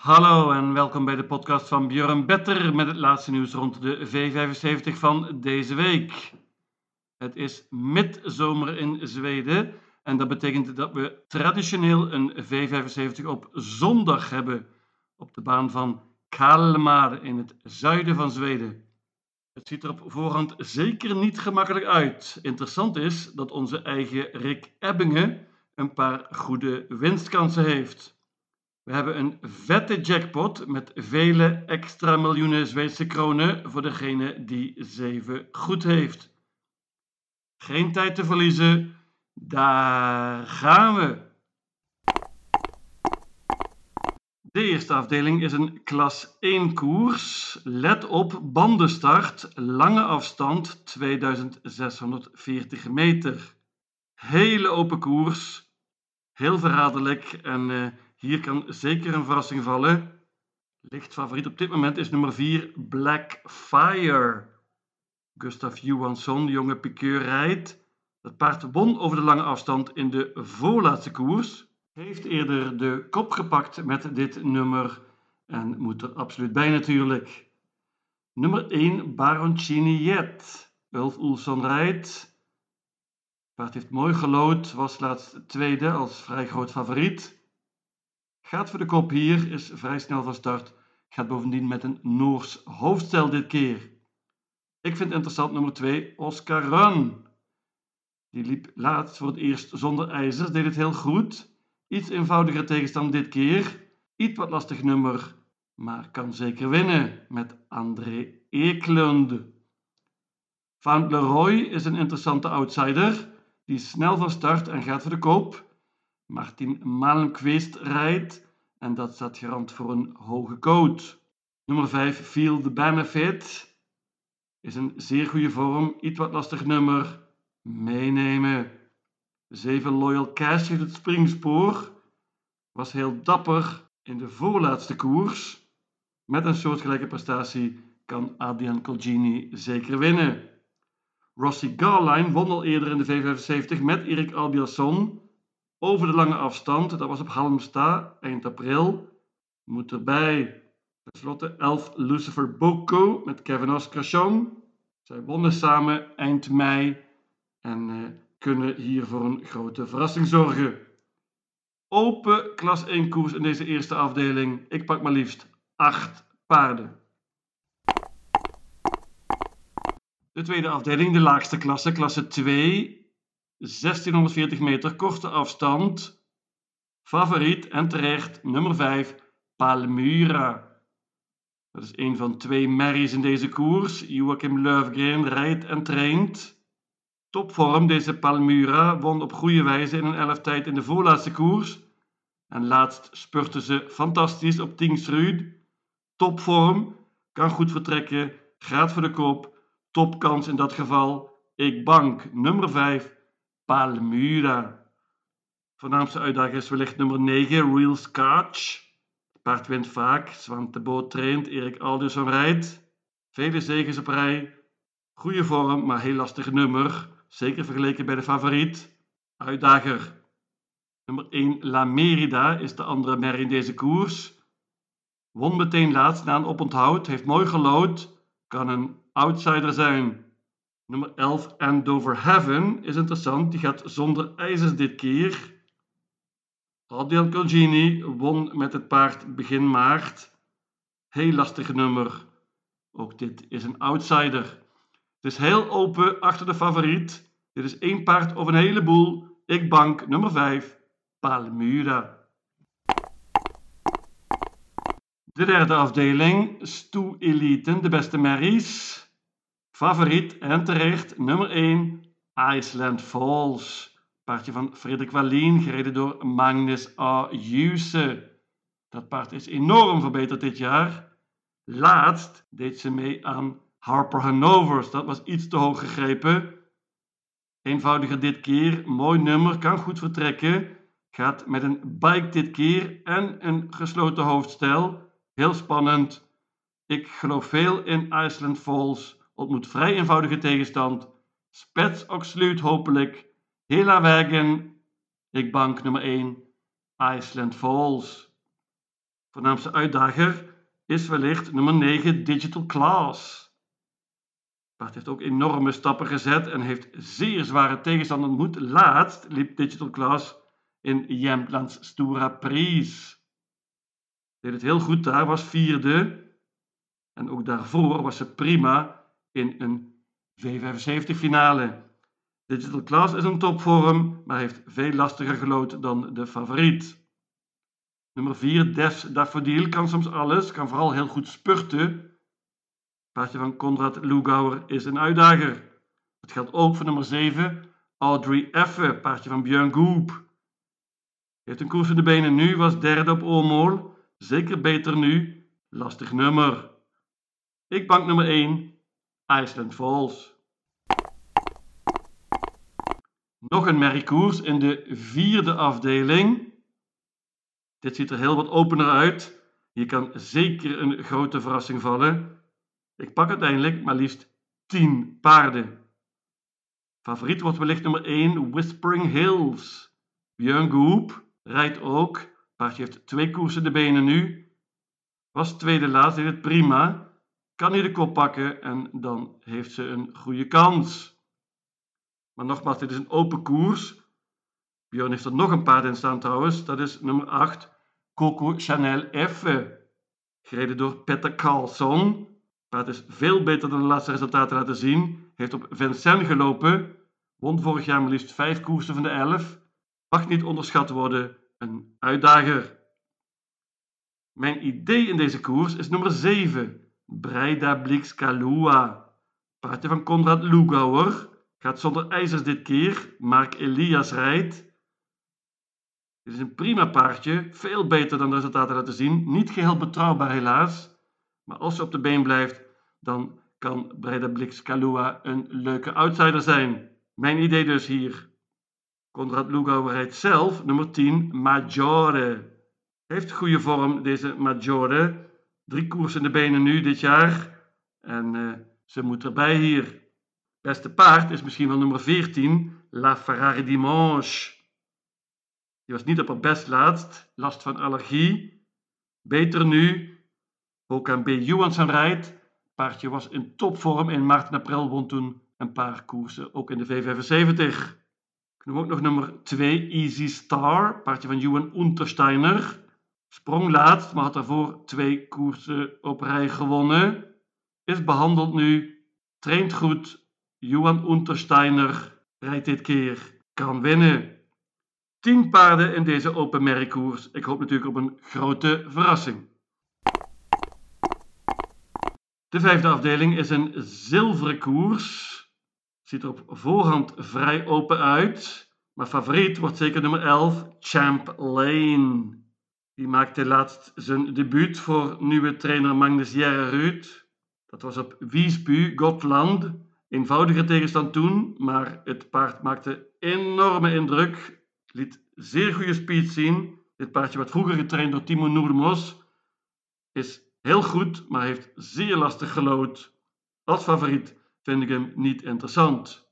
Hallo en welkom bij de podcast van Björn Better met het laatste nieuws rond de V75 van deze week. Het is midzomer in Zweden en dat betekent dat we traditioneel een V75 op zondag hebben op de baan van Kalmar in het zuiden van Zweden. Het ziet er op voorhand zeker niet gemakkelijk uit. Interessant is dat onze eigen Rick Ebbingen een paar goede winstkansen heeft. We hebben een vette jackpot met vele extra miljoenen Zweedse kronen voor degene die 7 goed heeft. Geen tijd te verliezen, daar gaan we. De eerste afdeling is een klas 1 koers. Let op, bandenstart, lange afstand 2640 meter. Hele open koers, heel verraderlijk en uh, hier kan zeker een verrassing vallen. Licht favoriet op dit moment is nummer 4 Black Fire. Gustav Johansson, jonge piqueur, rijdt. Het paard won over de lange afstand in de voorlaatste koers. Heeft eerder de kop gepakt met dit nummer en moet er absoluut bij natuurlijk. Nummer 1 Baroncini Jet. Ulf Oelson rijdt. Paard heeft mooi gelood, was laatst tweede als vrij groot favoriet. Gaat voor de kop hier, is vrij snel van start. Gaat bovendien met een Noors hoofdstel dit keer. Ik vind interessant nummer 2, Oscar Run. Die liep laatst voor het eerst zonder ijzers, deed het heel goed. Iets eenvoudiger tegenstand dit keer. Iets wat lastig nummer, maar kan zeker winnen met André Eklund. Van Leroy is een interessante outsider. Die is snel van start en gaat voor de koop. Martin Malmqvist rijdt en dat staat garant voor een hoge code. Nummer 5, Feel the Benefit, is een zeer goede vorm, iets wat lastig nummer. Meenemen. 7, Loyal Cash heeft het springspoor, was heel dapper in de voorlaatste koers. Met een soortgelijke prestatie kan Adrian Colgini zeker winnen. Rossi Garline won al eerder in de V75 met Erik Albiasson over de lange afstand. Dat was op Halmstad eind april. Moet erbij. Ten slotte 11 Lucifer Boko met Kevin Oscarsson. Zij wonnen samen eind mei en uh, kunnen hier voor een grote verrassing zorgen. Open klas 1 koers in deze eerste afdeling. Ik pak maar liefst 8 paarden. De tweede afdeling, de laagste klasse, klasse 2. 1640 meter korte afstand. Favoriet en terecht nummer 5 Palmyra. Dat is een van twee merries in deze koers. Joachim Löfgren rijdt en traint. Topvorm deze Palmyra won op goede wijze in een elftijd in de voorlaatste koers. En laatst spurte ze fantastisch op Tingsrud. Topvorm, kan goed vertrekken, gaat voor de koop. Topkans in dat geval. Ik bank nummer 5 Palmyra. Voornaamste uitdager is wellicht nummer 9, Real Scotch. Het paard wint vaak, Zwante Boot traint, Erik Alderson rijdt. Vele zegens op rij. Goede vorm, maar heel lastig nummer. Zeker vergeleken bij de favoriet. Uitdager. Nummer 1, La Merida, is de andere mer in deze koers. Won meteen laatst na een oponthoud, heeft mooi gelood. Kan een outsider zijn. Nummer 11, Andover Heaven, is interessant. Die gaat zonder ijzers dit keer. Adel Colgini won met het paard begin maart. Heel lastig nummer. Ook dit is een outsider. Het is heel open achter de favoriet. Dit is één paard of een heleboel. Ik bank nummer 5, Palmyra. De derde afdeling, Stoe Eliten, de beste merries. Favoriet en terecht nummer 1, Iceland Falls. Paardje van Frederik Wallien, gereden door Magnus A. Juse. Dat paard is enorm verbeterd dit jaar. Laatst deed ze mee aan Harper Hanovers. Dat was iets te hoog gegrepen. Eenvoudiger dit keer. Mooi nummer, kan goed vertrekken. Gaat met een bike dit keer en een gesloten hoofdstel. Heel spannend. Ik geloof veel in Iceland Falls ontmoet vrij eenvoudige tegenstand. Spets Oxluut hopelijk. Hela Wagen. Ik bank nummer 1. Iceland Falls. Voornaamste uitdager is wellicht nummer 9 Digital Class. Paard heeft ook enorme stappen gezet en heeft zeer zware tegenstander ontmoet. Laatst liep Digital Class in Jämtlands Stora Prijs. Deed het heel goed daar, was vierde. En ook daarvoor was ze prima in een V75 finale. Digital Class is een topvorm, maar heeft veel lastiger gelood dan de favoriet. Nummer 4, Des Daffodil, kan soms alles, kan vooral heel goed spurten. Paardje van Konrad Lugauer is een uitdager. Het geldt ook voor nummer 7, Audrey Effe, paardje van Björn Goop. Heeft een koers in de benen nu, was derde op Oormol. Zeker beter nu, lastig nummer. Ik bank nummer 1, Iceland Falls. Nog een merriekoers in de vierde afdeling. Dit ziet er heel wat opener uit. Hier kan zeker een grote verrassing vallen. Ik pak uiteindelijk maar liefst 10 paarden. Favoriet wordt wellicht nummer 1 Whispering Hills. Björn Goop rijdt ook. Paardje heeft twee koersen de benen nu. Was tweede laatst, deed het prima. Kan hij de kop pakken en dan heeft ze een goede kans. Maar nogmaals, dit is een open koers. Björn heeft er nog een paard in staan trouwens. Dat is nummer 8, Coco Chanel F. Gereden door Petter Carlson. Paard is veel beter dan de laatste resultaten laten zien. Heeft op Vincennes gelopen. Won vorig jaar maar liefst 5 koersen van de 11. Mag niet onderschat worden. Een uitdager. Mijn idee in deze koers is nummer 7. Breida Blixkalua. Paardje van Konrad Lugauer. Gaat zonder ijzers dit keer. Mark Elias rijdt. Dit is een prima paardje. Veel beter dan de resultaten laten zien. Niet geheel betrouwbaar helaas. Maar als ze op de been blijft, dan kan Breda Blix Kalua een leuke outsider zijn. Mijn idee dus hier. Konrad Lugauer rijdt zelf nummer 10 Maggiore. Heeft goede vorm deze Maggiore. Drie koersen in de benen nu dit jaar. En uh, ze moet erbij hier. Beste paard is misschien wel nummer 14, La Ferrari Dimanche. Die was niet op haar best laatst, last van allergie. Beter nu. Håkan B. Johansson rijdt. Paardje was in topvorm in maart en april, won toen een paar koersen, ook in de V75. Ik noem ook nog nummer 2, Easy Star, paardje van Johan Untersteiner. Sprong laatst, maar had daarvoor twee koersen op rij gewonnen. Is behandeld nu, traint goed, Johan Untersteiner rijdt dit keer, kan winnen. 10 paarden in deze open merkkoers. Ik hoop natuurlijk op een grote verrassing. De vijfde afdeling is een zilveren koers. Ziet er op voorhand vrij open uit. Maar favoriet wordt zeker nummer 11, Champ Lane. Die maakte laatst zijn debuut voor nieuwe trainer Magnus Jerrerud. Dat was op Wiesbu, Gotland. Eenvoudige tegenstand toen, maar het paard maakte enorme indruk. Liet zeer goede speed zien. Dit paardje werd vroeger getraind door Timo Noermos. Is heel goed, maar heeft zeer lastig gelood. Als favoriet vind ik hem niet interessant.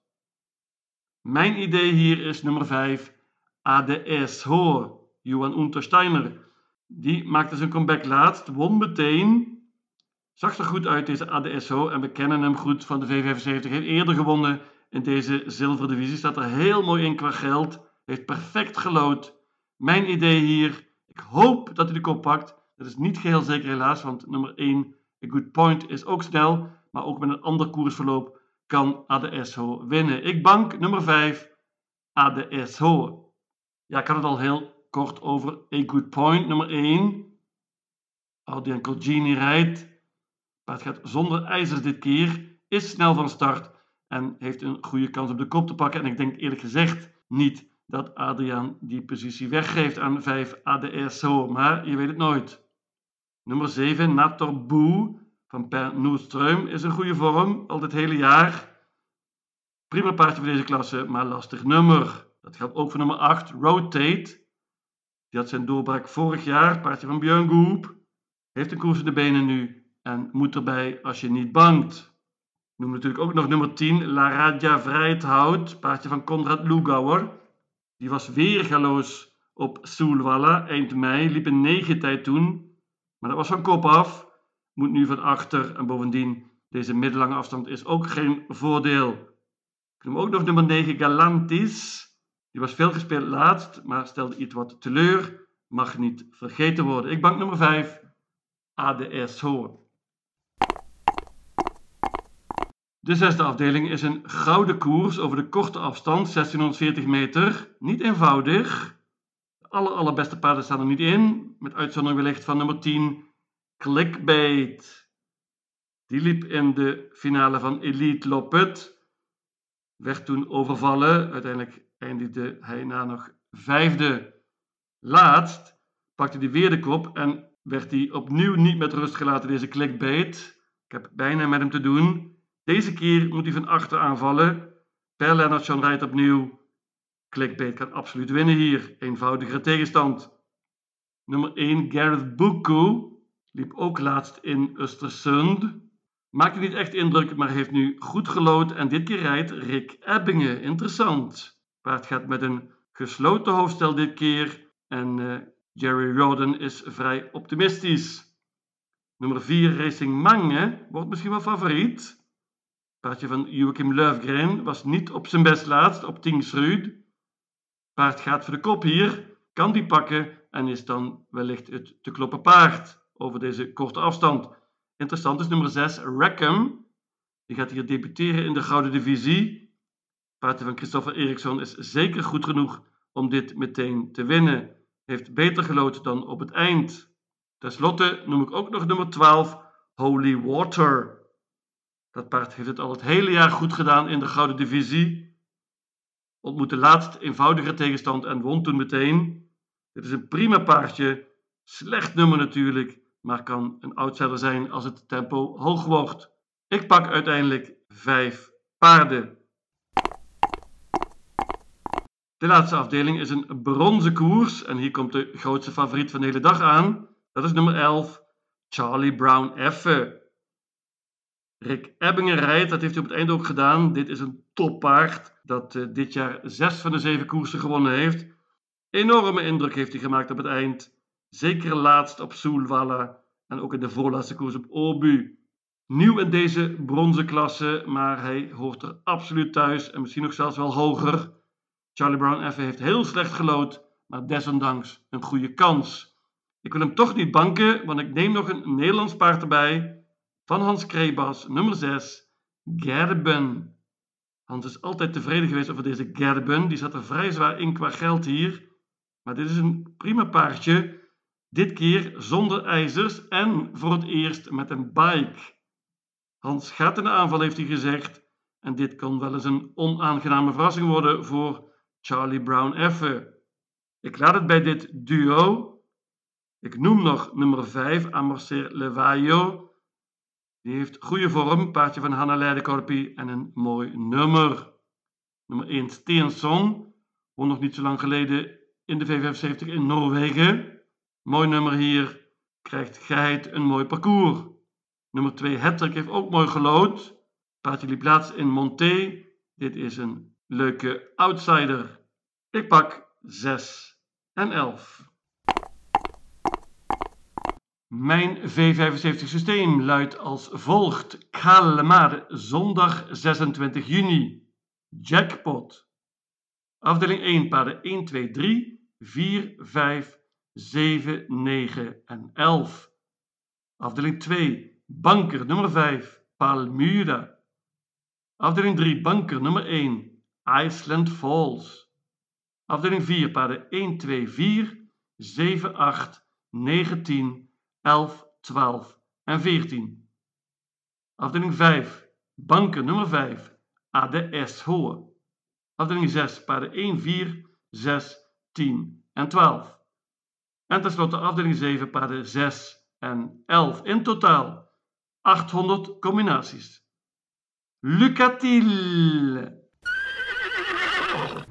Mijn idee hier is nummer 5, ADS Hoor, Johan Untersteiner. Die maakte zijn comeback laatst, won meteen Zag er goed uit deze ADSO en we kennen hem goed van de V75. Heeft eerder gewonnen in deze zilverdivisie. Staat er heel mooi in qua geld. Heeft perfect gelood. Mijn idee hier. Ik hoop dat hij de kop pakt. Dat is niet geheel zeker helaas, want nummer 1, A Good Point, is ook snel. Maar ook met een ander koersverloop kan ADSO winnen. Ik bank nummer 5, ADSO. Ja, ik had het al heel kort over A Good Point, nummer 1. Audian Colgini rijdt het gaat zonder ijzers dit keer, is snel van start en heeft een goede kans op de kop te pakken. En ik denk eerlijk gezegd niet dat Adriaan die positie weggeeft aan 5 ADSO, maar je weet het nooit. Nummer 7, Nator Boe van Per Noordström is een goede vorm, al dit hele jaar. Prima paardje voor deze klasse, maar lastig nummer. Dat geldt ook voor nummer 8, Rotate. Die had zijn doorbraak vorig jaar, paardje van Björn Goep. Heeft een koers in de benen nu en moet erbij als je niet bangt. Noem natuurlijk ook nog nummer 10, La Radja Vrijthout, paardje van Konrad Lugauer. Die was weergaloos op Soelwalla eind mei, liep een 9 tijd toen. Maar dat was van kop af. Moet nu van achter en bovendien deze middellange afstand is ook geen voordeel. Ik noem ook nog nummer 9 Galantis. Die was veel gespeeld laatst, maar stelde iets wat teleur. Mag niet vergeten worden. Ik bank nummer 5 ADS Hoorn. De zesde afdeling is een gouden koers over de korte afstand, 1640 meter. Niet eenvoudig. De aller, allerbeste paarden staan er niet in, met uitzondering wellicht van nummer 10, Clickbait. Die liep in de finale van Elite Lopet. Werd toen overvallen. Uiteindelijk eindigde hij na nog vijfde. Laatst pakte hij weer de kop en werd hij opnieuw niet met rust gelaten, deze Clickbait. Ik heb bijna met hem te doen. Deze keer moet hij van achter aanvallen. Per Lennart John rijdt opnieuw. Clickbait kan absoluut winnen hier. Eenvoudigere tegenstand. Nummer 1 Gareth Buku liep ook laatst in Östersund. Maakte niet echt indruk, maar heeft nu goed gelood. En dit keer rijdt Rick Ebbingen. Interessant. Paard gaat met een gesloten hoofdstel dit keer. En uh, Jerry Roden is vrij optimistisch. Nummer 4 Racing Mange wordt misschien wel favoriet paardje van Joachim Löfgren was niet op zijn best laatst op Tingsrud. Paard gaat voor de kop hier, kan die pakken en is dan wellicht het te kloppen paard over deze korte afstand. Interessant is nummer 6, Rackham. Die gaat hier debuteren in de Gouden Divisie. Paardje van Christopher Eriksson is zeker goed genoeg om dit meteen te winnen. Heeft beter gelood dan op het eind. Ten slotte noem ik ook nog nummer 12, Holy Water. Dat paard heeft het al het hele jaar goed gedaan in de Gouden Divisie. Ontmoette laatst eenvoudige tegenstand en won toen meteen. Dit is een prima paardje. Slecht nummer natuurlijk, maar kan een outsider zijn als het tempo hoog wordt. Ik pak uiteindelijk vijf paarden. De laatste afdeling is een bronzen koers en hier komt de grootste favoriet van de hele dag aan. Dat is nummer 11, Charlie Brown Effe. Rick Ebbingen rijdt, dat heeft hij op het einde ook gedaan. Dit is een toppaard dat uh, dit jaar zes van de zeven koersen gewonnen heeft. Enorme indruk heeft hij gemaakt op het eind. Zeker laatst op Soelwalla en ook in de voorlaatste koers op Obu. Nieuw in deze bronzen klasse, maar hij hoort er absoluut thuis en misschien nog zelfs wel hoger. Charlie Brown F heeft heel slecht gelood, maar desondanks een goede kans. Ik wil hem toch niet banken, want ik neem nog een Nederlands paard erbij van Hans Krebas, nummer 6, Gerben. Hans is altijd tevreden geweest over deze Gerben. Die zat er vrij zwaar in qua geld hier. Maar dit is een prima paardje. Dit keer zonder ijzers en voor het eerst met een bike. Hans gaat in de aanval, heeft hij gezegd. En dit kan wel eens een onaangename verrassing worden voor Charlie Brown Effe. Ik laat het bij dit duo. Ik noem nog nummer 5, Amorcer Levaio. Die heeft goede vorm, paardje van Hanna Leidekorpie en een mooi nummer. Nummer 1 Steensson, won nog niet zo lang geleden in de V75 in Noorwegen. Mooi nummer hier, krijgt Geit een mooi parcours. Nummer 2 Hattrick heeft ook mooi gelood. Paardje liep plaats in Monté. Dit is een leuke outsider. Ik pak 6 en 11. Mijn V75 systeem luidt als volgt. Kalmar, zondag 26 juni. Jackpot. Afdeling 1, paarden 1, 2, 3, 4, 5, 7, 9 en 11. Afdeling 2, banker nummer 5, Palmyra. Afdeling 3, banker nummer 1, Iceland Falls. Afdeling 4, paarden 1, 2, 4, 7, 8, 9, 10 11, 12 en 14. Afdeling 5, banken nummer 5, ADS Hoor. Afdeling 6, paarden 1, 4, 6, 10 en 12. En tenslotte afdeling 7, paarden 6 en 11. In totaal 800 combinaties. Lucatil!